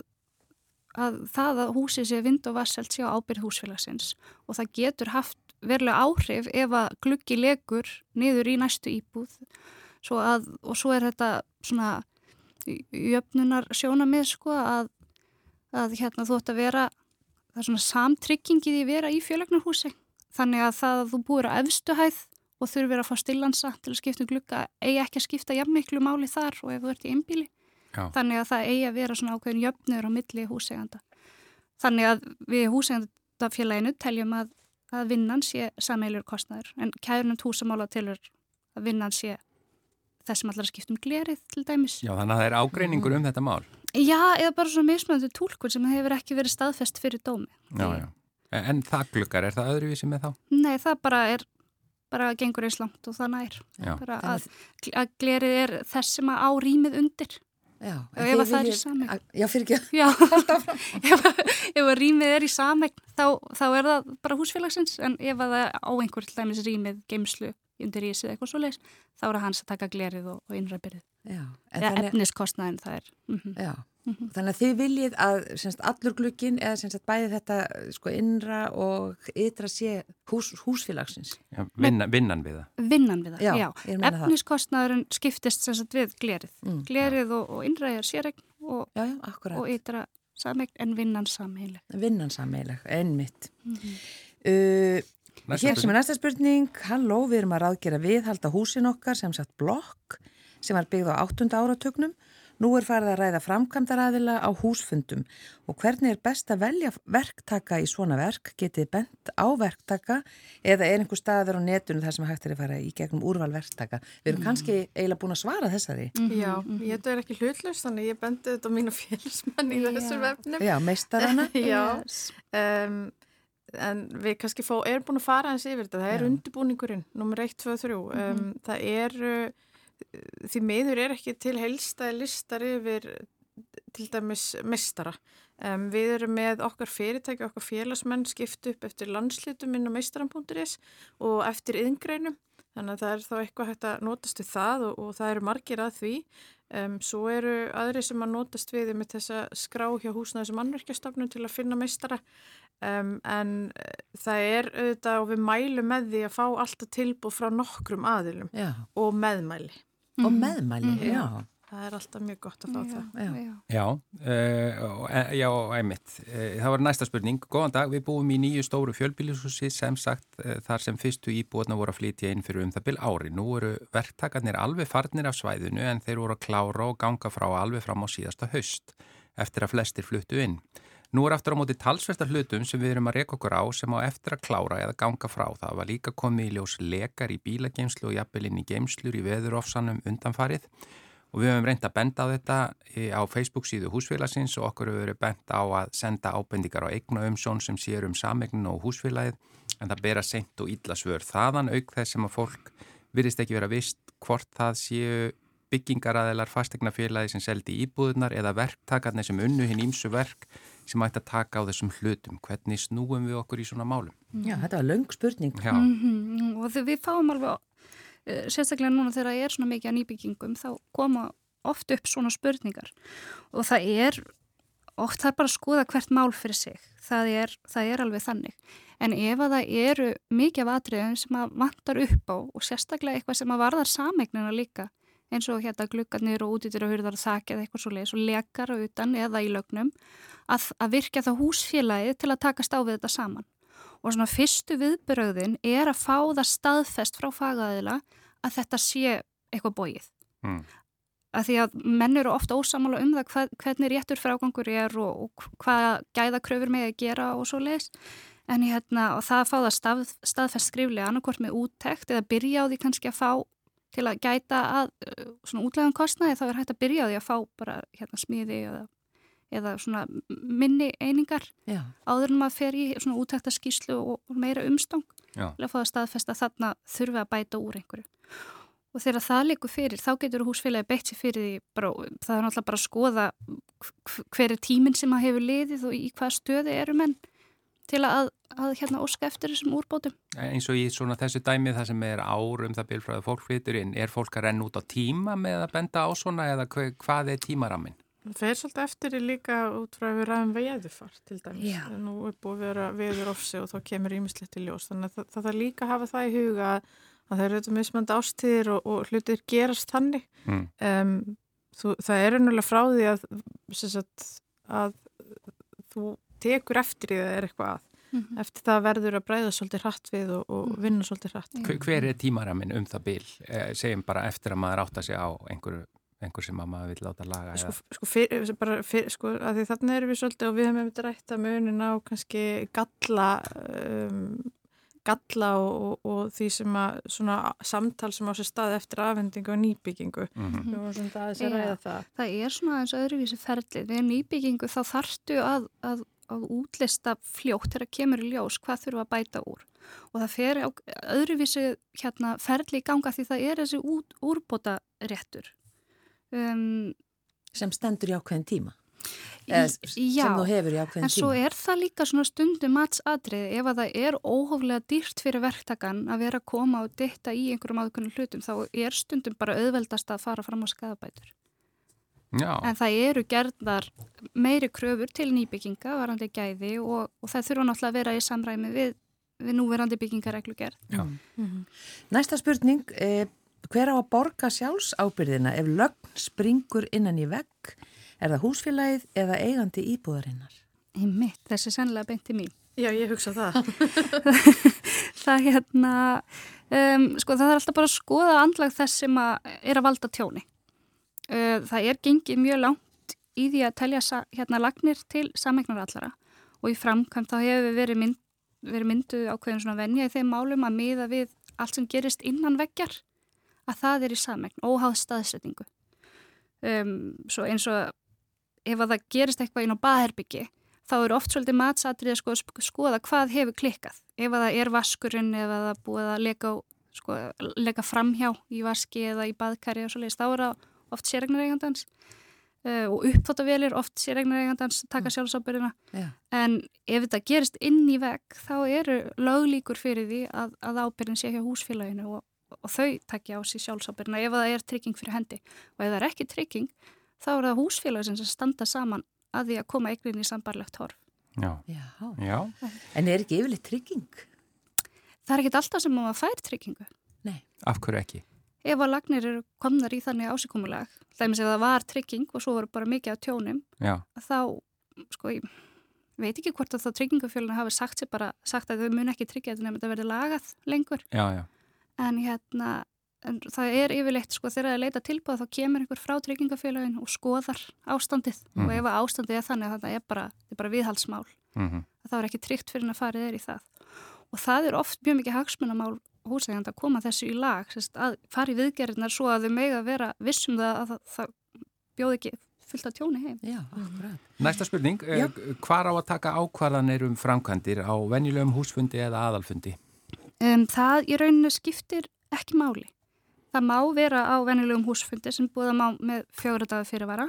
að það að húsið sé vind og vasselt sé á ábyrð húsfélagsins. Og það getur haft verulega áhrif ef að gluggi legur niður í næstu íbúð. Svo að, og svo er þetta svona jöfnunar sjónamið sko að, að hérna þú ætti að vera það er svona samtryggingið í vera í fjölegnarhúsi þannig að það að þú búir á efstuhæð og þurfir að fá stillansa til að skipta um glugga eigi ekki að skipta jafn miklu máli þar og ef þú ert í einbíli Já. Þannig að það eigi að vera svona ákveðin jöfnur á milli húseganda. Þannig að við húsegandafélaginu teljum að, að vinnan sé sameilur kostnæður en kærunum húsamála tilur að vinnan sé þessum allar skiptum glerið til dæmis. Já þannig að það er ágreiningur um þetta mál. Já eða bara svona mismöndu tólkur sem hefur ekki verið staðfest fyrir dómi. Já já. En það glukkar, er það öðruvísi með þá? Nei það bara er bara gengur eins langt og það nær. Að, að glerið er þess sem að á rýmið undir. Já, ef það er í sameign. Já, fyrir ekki. Já, [laughs] [laughs] ef, ef rýmið er í sameign þá, þá er það bara húsfélagsins en ef það á einhver til dæmis rýmið, geimslu, undir ísið eitthvað svo leiðis þá er það hans að taka glerið og, og innræpirið. Eða efniskostnaðin það er. Mm -hmm. Já, Mm -hmm. Þannig að þið viljið að semst, allur glukkin eða semst, bæði þetta sko, innra og ytra sé hús, húsfélagsins. Já, vinna, vinnan við það. Vinnan við það, já. já. Efniskostnaðurinn skiptist semst, við glerið. Mm, glerið og, og innra er sérregn og, og ytra samegn en vinnan samheileg. Vinnan samheileg, ennmitt. Mm -hmm. uh, hér sem er næsta spurning. Halló, við erum að ráðgera viðhalda húsin okkar sem sagt blokk sem var byggð á 8. áratögnum Nú er farið að ræða framkvæmdaræðila á húsfundum og hvernig er best að velja verktaka í svona verk? Getið bent á verktaka eða er einhver staður á netunum þar sem hægt er að fara í gegnum úrval verktaka? Við erum mm. kannski eiginlega búin að svara þessari. Mm -hmm. Já, ég þetta er ekki hlutlust þannig ég bendi þetta á mínu [laughs] félagsmenn í þessu vefnum. Já, meistarana. [laughs] Já, um, en við kannski fá, erum búin að fara eins yfir þetta. Það er Já. undirbúningurinn, nummer 1, 2, 3. Um, það er því meður er ekki til helstaði listar yfir til dæmis mestara. Um, við erum með okkar fyrirtæki, okkar félagsmenn skipt upp eftir landslitum inn á meistaran.is og eftir yðingreinum. Þannig að það er þá eitthvað hægt að notast við það og, og það eru margir að því. Um, svo eru aðri sem að notast við með þessa skrá hjá húsnaðis og mannverkjastofnum til að finna meistara. Um, en uh, það er auðvitað og við mælum með því að fá alltaf tilbúð frá nokkrum aðilum Já. og meðmæli og mhm. meðmæli, mm -hmm. já. Það er alltaf mjög gott að fá já, það. Já, já, uh, já einmitt. Uh, það var næsta spurning. Góðan dag, við búum í nýju stóru fjölbílishúsi sem sagt uh, þar sem fyrstu íbúðna voru að flytja inn fyrir um það byl ári. Nú eru verktakarnir alveg farnir af svæðinu en þeir voru að klára og ganga frá alveg fram á síðasta höst eftir að flestir fluttu inn. Nú er aftur á móti talsvestar hlutum sem við erum að reyka okkur á sem á eftir að klára eða ganga frá. Það var líka komið í ljós lekar í bílageimslu og jafnvel inn í geimslur í veðurofsanum undanfarið og við höfum reynd að benda á þetta á Facebook síðu húsfélagsins og okkur hefur verið benda á að senda ábendingar á eignu umsjón sem séur um samegnin og húsfélagið en það bera sent og illa svör þaðan auk þess sem að fólk virðist ekki vera vist hvort það séu byggingaraðilar fastegnafélagi sem seldi íbúðunar eða verktakarnir sem unnu hinn ímsu verk sem ætti að taka á þessum hlutum. Hvernig snúum við okkur í svona málum? Já, þetta var löng spurning. Mm -hmm. Og við fáum alveg, sérstaklega núna þegar það er svona mikið að nýbyggingum, þá koma oft upp svona spurningar og það er, oft það er bara að skoða hvert mál fyrir sig. Það er, það er alveg þannig. En ef að það eru mikið af atriðum sem að vantar upp á og sérstaklega eitthvað sem að varðar samegnina líka, eins og hérna glukkarnir og útítur og hurðar og þakki eða eitthvað svo leiðis og lekar á utan eða í lögnum að, að virkja það húsfélagi til að takast á við þetta saman. Og svona fyrstu viðbröðin er að fá það staðfest frá fagaðila að þetta sé eitthvað bóið. Mm. Að því að menn eru ofta ósamála um það hvað, hvernig réttur frágangur er og, og hvað gæðakröfur með að gera og svo leiðis. En hérna, það að fá það stað, staðfest skriflega annarkort með úttekt eða byrja á því kannski að fá til að gæta að uh, svona útlæðan kostnaði þá er hægt að byrja á því að fá bara hérna smiði eða, eða svona minni einingar Já. áður en maður fer í svona útækta skýslu og, meira umstang til að fá að þarna þurfi að bæta úr einhverju. Og þegar það likur fyrir, þá getur húsfélagi beitt sér fyrir því, bara, það er náttúrulega bara að skoða hver er tíminn sem maður hefur liðið og í hvað stöði eru menn til að, að hérna óska eftir þessum úrbótum. Eins og í svona þessu dæmið það sem er árum það byrfraði fólk fyrir inn, er fólk að renna út á tíma með að benda á svona eða hvað er tímaraminn? Það fer svolítið eftir líka út frá að við ræðum veiðufar til dæmis. Já. Nú er búið að vera viður ofsi og þá kemur ímislegt í ljós. Þannig að það þarf líka að hafa það í huga að það eru þetta mismönd ástíðir og, og hlutir gerast þannig. Mm. Um, þú, það er ennulega frá því að, sagt, að þú tekur eftir því að það er eitthvað að. Mm -hmm. Eftir það verður að breyða svolítið hratt við og, og mhm. vinna svolítið hratt. Hver, hver er tímaraminn um það bil? Eh, segjum bara eftir að maður átta sig á einhverju einhver sem að maður vil láta laga sko, sko, fyr, bara, fyr, sko að því þarna erum við svolítið og við hefum hefðið rætt að munin á kannski galla um, galla og, og því sem að svona samtal sem á sér stað eftir afhendingu og nýbyggingu. Mm -hmm. það. það er svona eins og öðruvísi ferlið við nýbyggingu þá þartu að, að að útlista fljótt þegar kemur í ljós hvað þurfa að bæta úr. Og það fer á öðruvísi hérna, ferli í ganga því það er þessi út, úrbóta réttur um, sem stendur í ákveðin tíma. Eða, já, sem þú hefur í ákveðin tíma en svo er það líka svona stundum matsadrið ef að það er óhóflega dýrt fyrir verktakan að vera að koma og ditta í einhverjum ákveðin hlutum þá er stundum bara auðveldast að fara fram á skadabætur Já. en það eru gerðar meiri kröfur til nýbygginga varandi gæði og, og það þurfa náttúrulega að vera í samræmi við, við núverandi byggingareglu gerð mm -hmm. Næsta spurning eh, hver á að borga sjálfs ábyrðina ef lögn springur innan í vegg? Er það húsfélagið eða eigandi íbúðarinnar? Í mitt, þessi sannlega beinti mín. Já, ég hugsa það. [laughs] Það hérna um, sko það er alltaf bara að skoða andlag þess sem að er að valda tjóni. Uh, það er gengið mjög langt í því að telja hérna lagnir til samegnar allara og í framkvæmt þá hefur verið, mynd, verið myndu ákveðin svona venja í þeim málum að miða við allt sem gerist innan veggjar að það er í samegn, óháð staðsetningu. Um, svo eins og ef að það gerist eitthvað inn á baðherbyggi þá eru oft svolítið matsatrið að sko, skoða hvað hefur klikkað. Ef að það er vaskurinn, ef að það búið að leka, sko, leka framhjá í vaski eða í baðkari og svolítið, þá það oft sérregnareigandans uh, og uppþóttavelir oft sérregnareigandans taka mm. sjálfsábyrðina yeah. en ef þetta gerist inn í veg þá eru löglíkur fyrir því að, að ábyrðin sé hjá húsfélaginu og, og þau takja á sig sjálfsábyrðina ef það er trygging fyrir hendi og ef það er ekki trygging þá er það húsfélagin sem standa saman að því að koma eigninn í sambarlegt horf Já. Já. Já. En er ekki yfirleitt trygging? Það er ekki alltaf sem maður fær tryggingu Nei. Af hverju ekki? ef að lagnir eru komnar í þannig ásíkomulag þeimins ef það var trygging og svo voru bara mikið á tjónum Já. þá, sko, ég veit ekki hvort að þá tryggingafjöluna hafi sagt sér bara sagt að þau mun ekki tryggja þetta nefnum að þetta verði lagað lengur já, já. En hérna en það er yfirleitt sko þegar það er leita tilbúð þá kemur einhver frá tryggingafjölun og skoðar ástandið mm. og mhm. ef að ástandið er þannig að það er bara, er bara viðhalsmál mm -hmm. þá er ekki tryggt fyrir að farið er í það og það er oft mjög mikið hagsmunamál húsægjandi að koma þessu í lag, sérst, að fara í viðgerðinar svo að þau mega að vera vissum það að það, það bjóð ekki fullt af tjóni heim. Já. Næsta spurning, Já. hvar á að taka ákvarðanir um framkvæmdir á venjulegum húsfundi eða aðalfundi? Um, það í rauninu skiptir ekki máli. Það má vera á venjulegum húsfundi sem búða má með fjóra dagar fyrirvara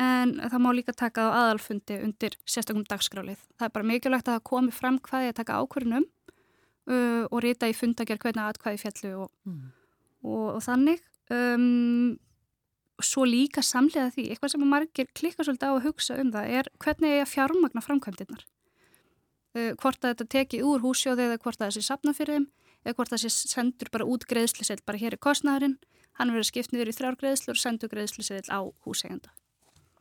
en það má líka taka á aðalfundi undir sérstökum dagskrálið. Það er bara mikilvægt að það komi fram hvað ég að taka ákvörnum uh, og rita í fundagjör hvernig aðkvæði fjallu og, mm. og, og þannig. Um, svo líka samlega því, eitthvað sem margir klikka svolítið á að hugsa um það er hvernig ég að fjármagna framkvæmdinnar. Uh, hvort að þetta teki úr húsjóði eða hvort að það sé sapna fyrir þeim eða hvort að það sé sendur bara út greiðslisell bara hér er kostnæðurinn, hann verður skipt niður í þrjár greiðslur og sendur greiðslisell á húsegenda.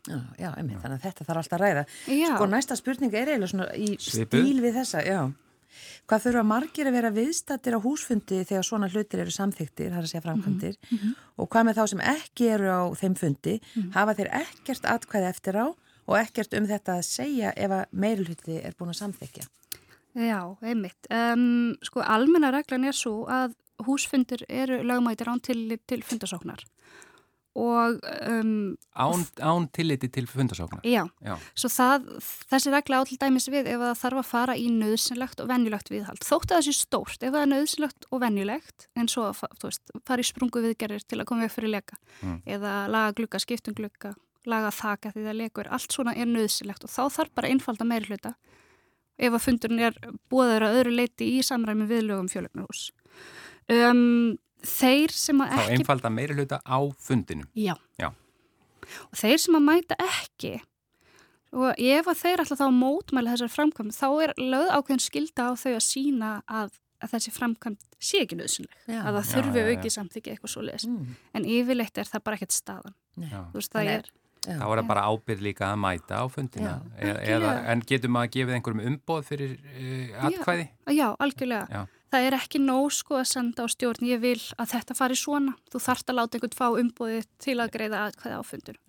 Já, já, einmitt, þannig að þetta þarf alltaf að ræða. Já. Sko næsta spurning er eiginlega svona í stíl við þessa, já. Hvað þurfa margir að vera viðstattir á húsfundi þegar svona hlutir eru samþyktir, það er að segja framkvæmdir, mm -hmm. og hvað með þá sem ekki eru á þeim fundi, mm -hmm. hafa þeir ekkert atkvæði eftir á og ekkert um þetta að segja ef að meirulhutti er búin að samþykja? Já, einmitt. Um, sko, almenna reglan er svo að húsfundir eru lagmætir án til, til fundasóknar og um, Án, án tilliti til fundasáknar Já, já. svo það, þessi regla átil dæmis við ef það þarf að fara í nöðsynlegt og venjulegt viðhald þótt að það sé stórt, ef það er nöðsynlegt og venjulegt en svo að veist, fara í sprungu viðgerðir til að koma við fyrir leka mm. eða laga glukka, skiptum glukka laga þaka því það lekur, allt svona er nöðsynlegt og þá þarf bara einfalda meiri hluta ef að fundurinn er búaður að öðru leiti í samræmi viðlögum fjölugnarhús um þeir sem að ekki... Þá einfalda meiri hluta á fundinu. Já. Já. Og þeir sem að mæta ekki og ef að þeir alltaf þá mótmæli þessar framkvæm þá er lögð ákveðin skilda á þau að sína að, að þessi framkvæm sé ekki nöðsynleg. Að það þurfi auki samþykja eitthvað svo leiðis. Mm. En yfirleitt er það bara ekkert staðan. Þú veist það er... Já, þá er það bara ábyrð líka að mæta á fundina. Já, eða, en getur maður að gefa einhverjum umboð fyrir uh, atkvæði? Já, já algjörlega. Já. Það er ekki nóg sko að senda á stjórn. Ég vil að þetta fari svona. Þú þarfst að láta einhvern fá umbúði til að greiða að hvaða áfundur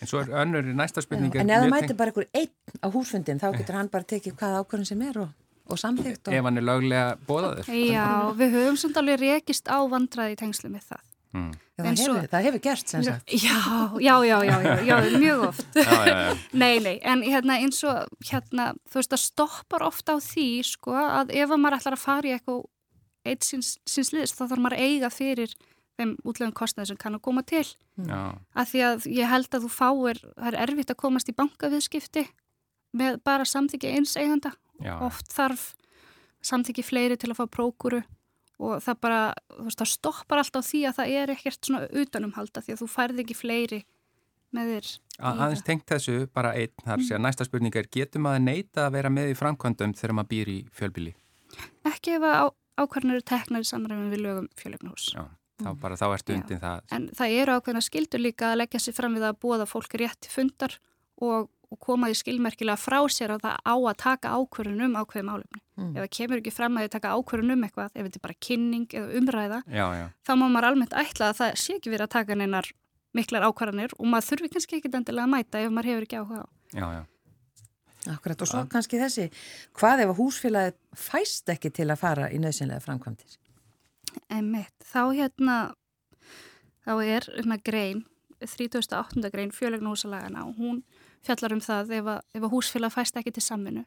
En svo er önnur næsta spurning En ef það mæti bara einhver einn á húsfundin þá getur hann bara tekið hvaða ákvörðin sem er og, og samþygt og... Ef hann er löglega bóðaður Já, við höfum samt alveg rekist á vandraði í tengslu með það Mm. Það, svo, hefur, það hefur gerst sem sagt. Já, já, já, já, já mjög oft. [laughs] Já, já, Nei, nei, en hérna eins og hérna, þú veist það stoppar ofta á því sko að ef maður ætlar að fara í eitthvað eitt síns, síns liðs þá þarf maður að eiga fyrir þeim útlegum kostnaði sem kann að koma til. Að því að ég held að þú fáir það er erfitt að komast í bankaviðskipti með bara samþyggi eins eiganda oft þarf samþyggi fleiri til að fá prókuru og það bara, þú veist, það stoppar alltaf því að það er ekkert svona utanumhalda því að þú færði ekki fleiri með þér. Aðeins tengt þessu bara einn, þar sé að mm. næsta spurning er getur maður neita að vera með í framkvæmdum þegar maður býr í fjölbíli? Ekki ef á, ákvarðanir er teknar í samræmi við lögum fjölögnahús. Já, þá bara þá ertu undir það. En það eru ákveðna skildur líka að leggja sér fram við að búa það fólk rétt fundar og og koma því skilmerkilega frá sér að það á að taka ákvörðun um ákveði málumni. Mm. Ef það kemur ekki fram að þið taka ákvörðun um eitthvað, ef þetta er bara kynning eða umræða, já, já. þá má maður almennt ætla að það sé ekki verið að taka neinar miklar ákvarðanir og maður þurfi kannski ekki endilega að mæta ef maður hefur ekki áhuga á. Já, já. Akkurat og svo að... kannski þessi, hvað ef að húsfélagi fæst ekki til að fara í nöðsynlega framkvæmtir? Einmitt, þá hérna, þá er hérna grein, 38. grein fjölegnúsalagana og hún fjallar um það ef að, ef að húsfélag fæst ekki til saminu.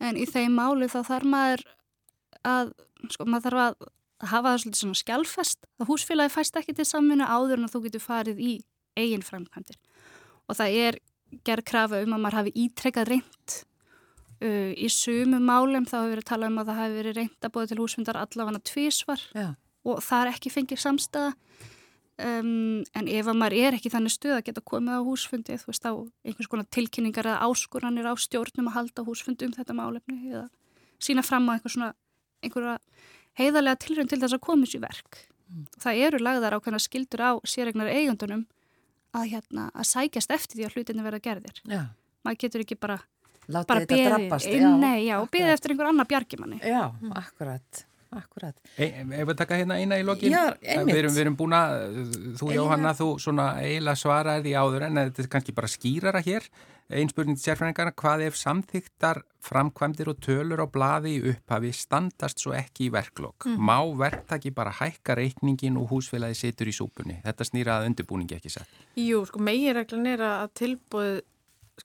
En í þeim málu þá þarf maður að, sko, maður þarf að hafa það svolítið svona skjálfest að húsfélagi fæst ekki til saminu áður en að þú getur farið í eigin framkvæmdir. Og það er gerð krafa um að maður hafi ítrekkað reynd uh, í sumu málum þá hefur verið talað um að það hafi verið reynd að bóða til húsfundar allavega tvísvar Já. og það er ekki fengið samstæða Um, en ef að maður er ekki þannig stuð að geta komið á húsfundi þú veist á einhvers konar tilkynningar eða áskuranir á stjórnum að halda húsfundi um þetta málefni eða sína fram á einhver svona einhverja heiðarlega tilrönd til þess að komið sér verk. Mm. það eru lagðar á hvernig skildur á sérregnar eigundunum að, hérna, að sækjast eftir því að hlutinni verða gerðir. Já. maður getur ekki bara Láta bara beði, nei já, og beði eftir einhver annar bjargimanni Já, akkurat akkurat. Ef við taka hérna eina í lokin, Já, við erum, erum búin að, þú Jóhanna, þú svona eiginlega svaraði því áður en þetta er kannski bara skýrara hér. Einspurning til sérfræðingarna, hvað ef samþyktar framkvæmdir og tölur á blaði í upphafi standast svo ekki í verklokk? Mm. Má verktaki bara hækka reikningin og húsfélagi situr í súpunni? Þetta snýra að undirbúningi ekki sett. Jú, sko meginreglan er að tilbúið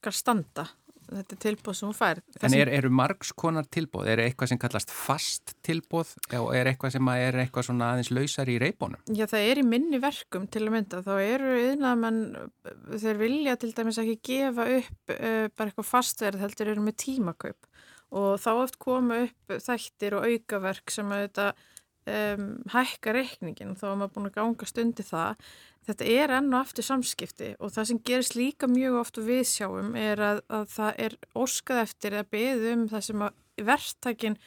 skal standa þetta tilbóð sem hún fær. En er, eru margskonar tilbóð? Er eitthvað sem kallast fast tilbóð og er eitthvað sem er eitthvað svona aðeins lausar í reybónum? Já, það er í minni verkum til að mynda. Þá eru yðnað mann, þeir vilja til dæmis ekki gefa upp uh, bara eitthvað fastverð heldur eru með tímakaup og þá oft koma upp þættir og aukaverk sem að þetta um, hækka reikningin þá er maður búin að ganga stundi það. Þetta er enn og aftur samskipti og það sem gerist líka mjög oft og við sjáum er að, að það er óskað eftir að beða um það sem að verðtækinn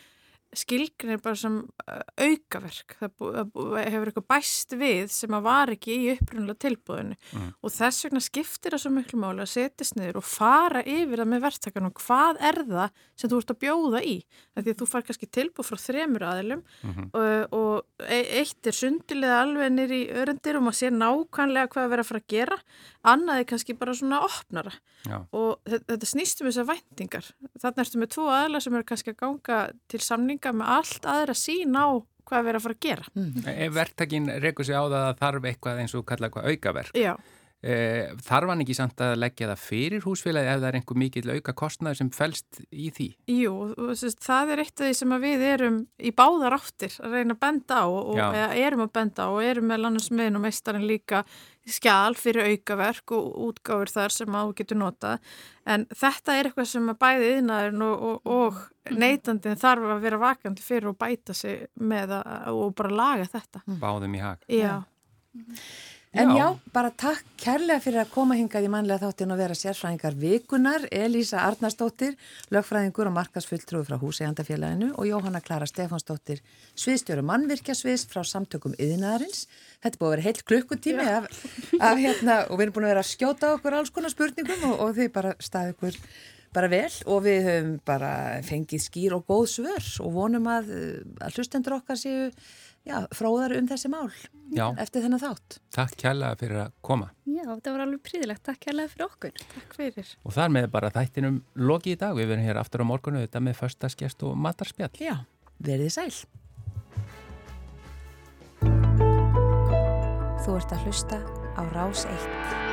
skilgrinir bara sem uh, aukaverk. Það hefur eitthvað bæst við sem að var ekki í upprunnulega tilbúðinu mm. og þess vegna skiptir það svo miklu máli að setjast niður og fara yfir það með verktakarnum hvað er það sem þú ert að bjóða í? Því að þú far kannski tilbúð frá þremur aðilum mm -hmm. og, og e, eitt er sundilega alveg nýri í örendir og maður sé nákvæmlega hvað að vera að fara að gera. Annað er kannski bara svona opnara. Já. og þetta snýstum þessar væntingar. Þannig erstu með tvo aðila sem eru kannski að ganga til samninga með allt aðra sín á hvað við erum að fara að gera. Mm. Ef verktakinn rekur sig á það að þarf eitthvað eins og kalla eitthvað aukaverk, Já. Eh, þarf hann ekki samt að leggja það fyrir húsfélagi ef það er einhver mikill auka kostnæður sem fælst í því? Jú, það er eitt af því sem við erum í báðar áttir að reyna að benda á og erum að benda á og erum með landarsmiðin og meistarinn líka skjál fyrir aukaverk og útgáður þar sem að þú getur notað en þetta er eitthvað sem að bæði yðnaðurinn og, og, og neytandin þarf að vera vakandi fyrir og bæta sig með að, og bara laga þetta. Báðum í hag. Já. Já. En já. já, bara takk kærlega fyrir að koma hingað í manlega þáttin og vera sérfræðingar vikunar, Elísa Arnarsdóttir, lögfræðingur og markasfulltrúi frá Húsegandafélaginu og Jóhanna Klara Stefansdóttir, sviðstjóru mannvirkjasviðs frá samtökum yðinarins. Þetta búið að vera heilt klukkutími af, af hérna og við erum búin að vera að skjóta okkur alls konar spurningum og, og þið bara staði ykkur bara vel og við höfum bara fengið skýr og góð svör og vonum að, að hlustendur okkar séu já, fróðar um þessi mál já. eftir þennan þátt. Takk kærlega fyrir að koma. Já, þetta var alveg príðilegt. Takk kærlega fyrir okkur. Takk fyrir. Og þar með bara þættinum loki í dag. Við verum hér aftur á morgunu þetta með förstaskjast og matarspjall. Já, verðið sæl. Þú ert að hlusta á Rás 1.